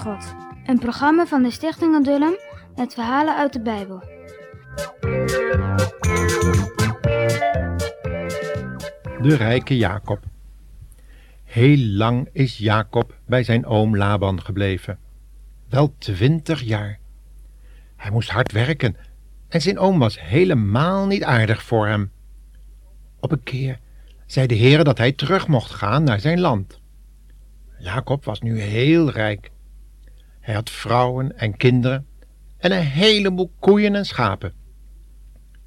God. Een programma van de Stichting Adullam met verhalen uit de Bijbel. De rijke Jacob. Heel lang is Jacob bij zijn oom Laban gebleven. Wel twintig jaar. Hij moest hard werken en zijn oom was helemaal niet aardig voor hem. Op een keer zei de Heer dat hij terug mocht gaan naar zijn land. Jacob was nu heel rijk. Hij had vrouwen en kinderen en een heleboel koeien en schapen.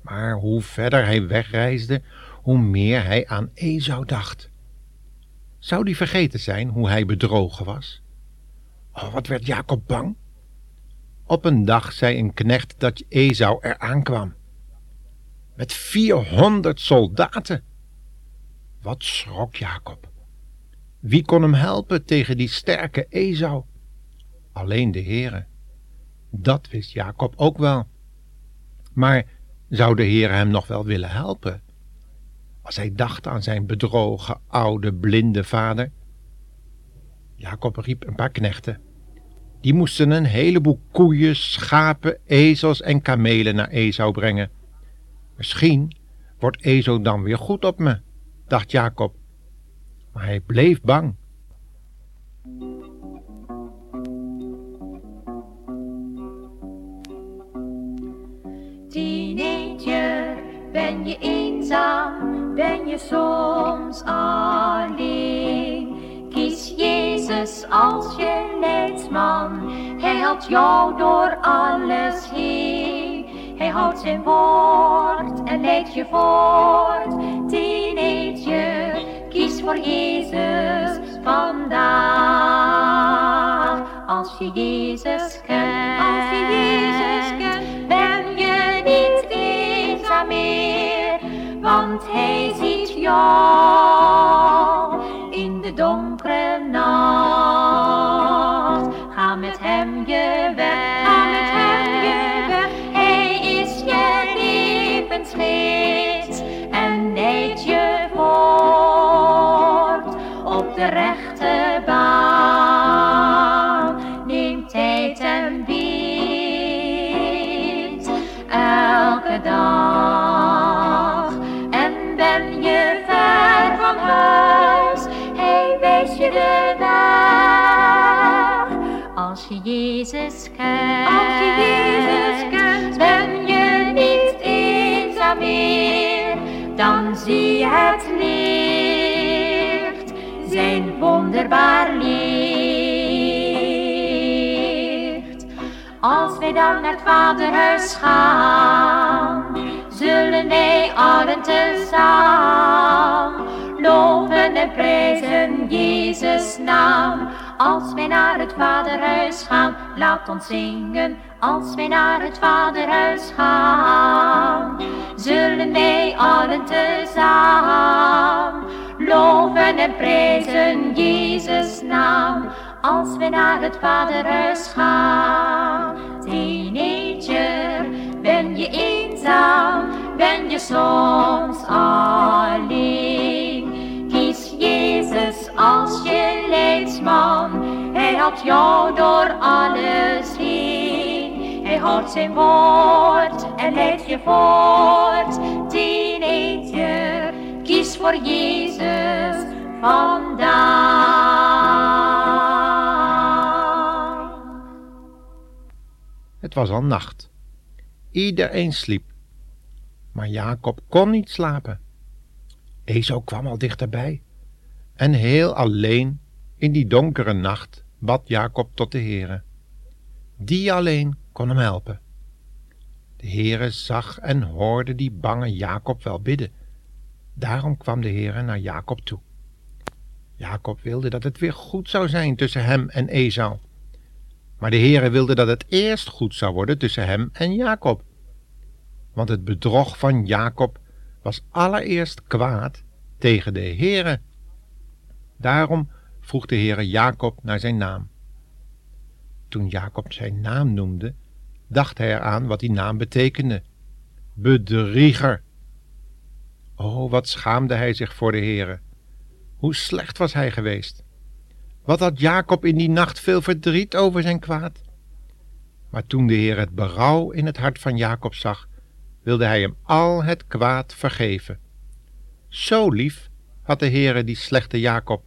Maar hoe verder hij wegreisde, hoe meer hij aan Esau dacht. Zou die vergeten zijn hoe hij bedrogen was? Oh, wat werd Jacob bang? Op een dag zei een knecht dat Esau er aankwam. Met vierhonderd soldaten. Wat schrok Jacob. Wie kon hem helpen tegen die sterke Esau? Alleen de Heere. Dat wist Jacob ook wel. Maar zou de Heer hem nog wel willen helpen? Als hij dacht aan zijn bedrogen, oude, blinde vader. Jacob riep een paar knechten. Die moesten een heleboel koeien, schapen, ezels en kamelen naar Esau brengen. Misschien wordt Esau dan weer goed op me, dacht Jacob. Maar hij bleef bang. Je soms alleen. Kies Jezus als je leidsman, Hij helpt jou door alles heen. Hij houdt zijn woord en leidt je voort. Teenager, kies voor Jezus vandaag. Als je Jezus kent, want Hij ziet jou in de donkere nacht. Ga met Hem je weg, ga met Hem je weg. Hij is je levenslicht en leidt je voort op de rechte baan. Neem tijd en bid elke dag. Dan zie je het licht, zijn wonderbaar licht. Als wij dan naar het vaderhuis gaan, zullen wij allen tezamen loven en prijzen Jezus naam. Als wij naar het vaderhuis gaan, laat ons zingen. Als wij naar het vaderhuis gaan, zullen wij allen tezamen loven en prijzen Jezus naam. Als wij naar het vaderhuis gaan, teenager, ben je eenzaam, ben je soms alleen. Leidsman, hij helpt jou door alles heen. Hij houdt zijn woord en leidt je voort, teenager, kies voor Jezus vandaag. Het was al nacht. Iedereen sliep. Maar Jacob kon niet slapen. Esau kwam al dichterbij. En heel alleen in die donkere nacht bad Jacob tot de Heere. Die alleen kon hem helpen. De Heere zag en hoorde die bange Jacob wel bidden. Daarom kwam de Heere naar Jacob toe. Jacob wilde dat het weer goed zou zijn tussen hem en Esau. Maar de Heere wilde dat het eerst goed zou worden tussen hem en Jacob. Want het bedrog van Jacob was allereerst kwaad tegen de Heere. Daarom vroeg de Heere Jacob naar zijn naam. Toen Jacob zijn naam noemde, dacht hij eraan wat die naam betekende. Bedrieger. O, wat schaamde hij zich voor de Heere. Hoe slecht was hij geweest. Wat had Jacob in die nacht veel verdriet over zijn kwaad? Maar toen de Heer het berouw in het hart van Jacob zag, wilde hij hem al het kwaad vergeven. Zo lief had de Heere die slechte Jacob.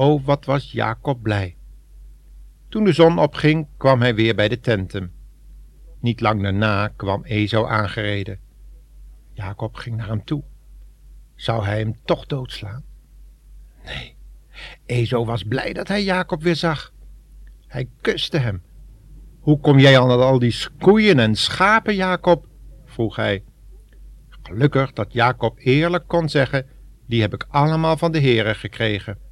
O, wat was Jacob blij. Toen de zon opging, kwam hij weer bij de tenten. Niet lang daarna kwam Esau aangereden. Jacob ging naar hem toe. Zou hij hem toch doodslaan? Nee, Esau was blij dat hij Jacob weer zag. Hij kuste hem. Hoe kom jij aan al die koeien en schapen, Jacob? vroeg hij. Gelukkig dat Jacob eerlijk kon zeggen, die heb ik allemaal van de Heere gekregen.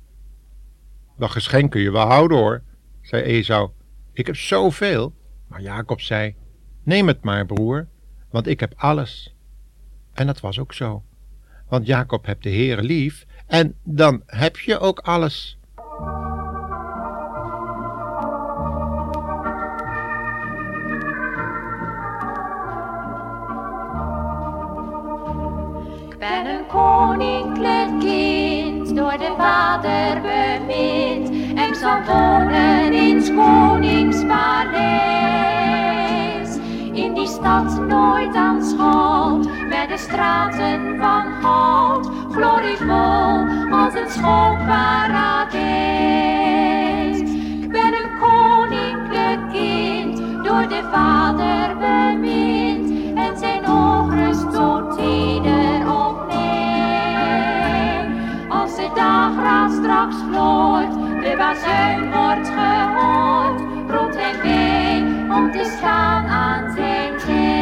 Dat geschenk kun je wel houden hoor, zei Esau. Ik heb zoveel. Maar Jacob zei, neem het maar broer, want ik heb alles. En dat was ook zo. Want Jacob hebt de Heere lief en dan heb je ook alles. Ik ben een kind, door de Vader bemind. En zal wonen in paleis. In die stad nooit aanschouwd, met de straten van goud. Glorievol als een schoon gloort, de bazuin wordt gehoord, roept hij mij om te staan aan zijn zij.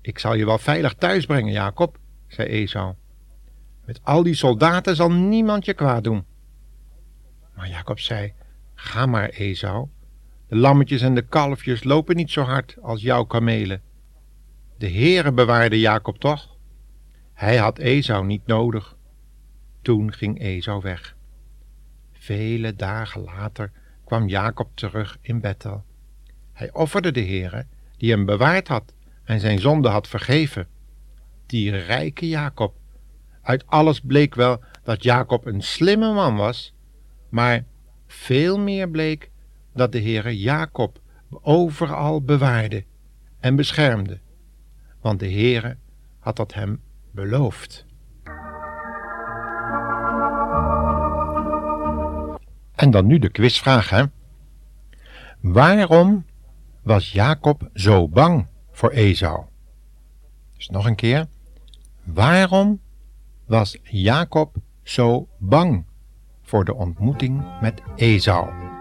Ik zal je wel veilig thuis brengen, Jacob, zei Esau. Met al die soldaten zal niemand je kwaad doen. Maar Jacob zei, ga maar, Esau. De lammetjes en de kalfjes lopen niet zo hard als jouw kamelen. De Heere bewaarde Jacob toch? Hij had Esau niet nodig. Toen ging Esau weg. Vele dagen later kwam Jacob terug in Bethel. Hij offerde de Heere, die hem bewaard had en zijn zonde had vergeven. Die rijke Jacob. Uit alles bleek wel dat Jacob een slimme man was, maar veel meer bleek dat de Heere Jacob overal bewaarde en beschermde, want de Heere had dat hem beloofd. En dan nu de quizvraag, hè? Waarom was Jacob zo bang voor Esau? Dus nog een keer. Waarom was Jacob zo bang voor de ontmoeting met Esau?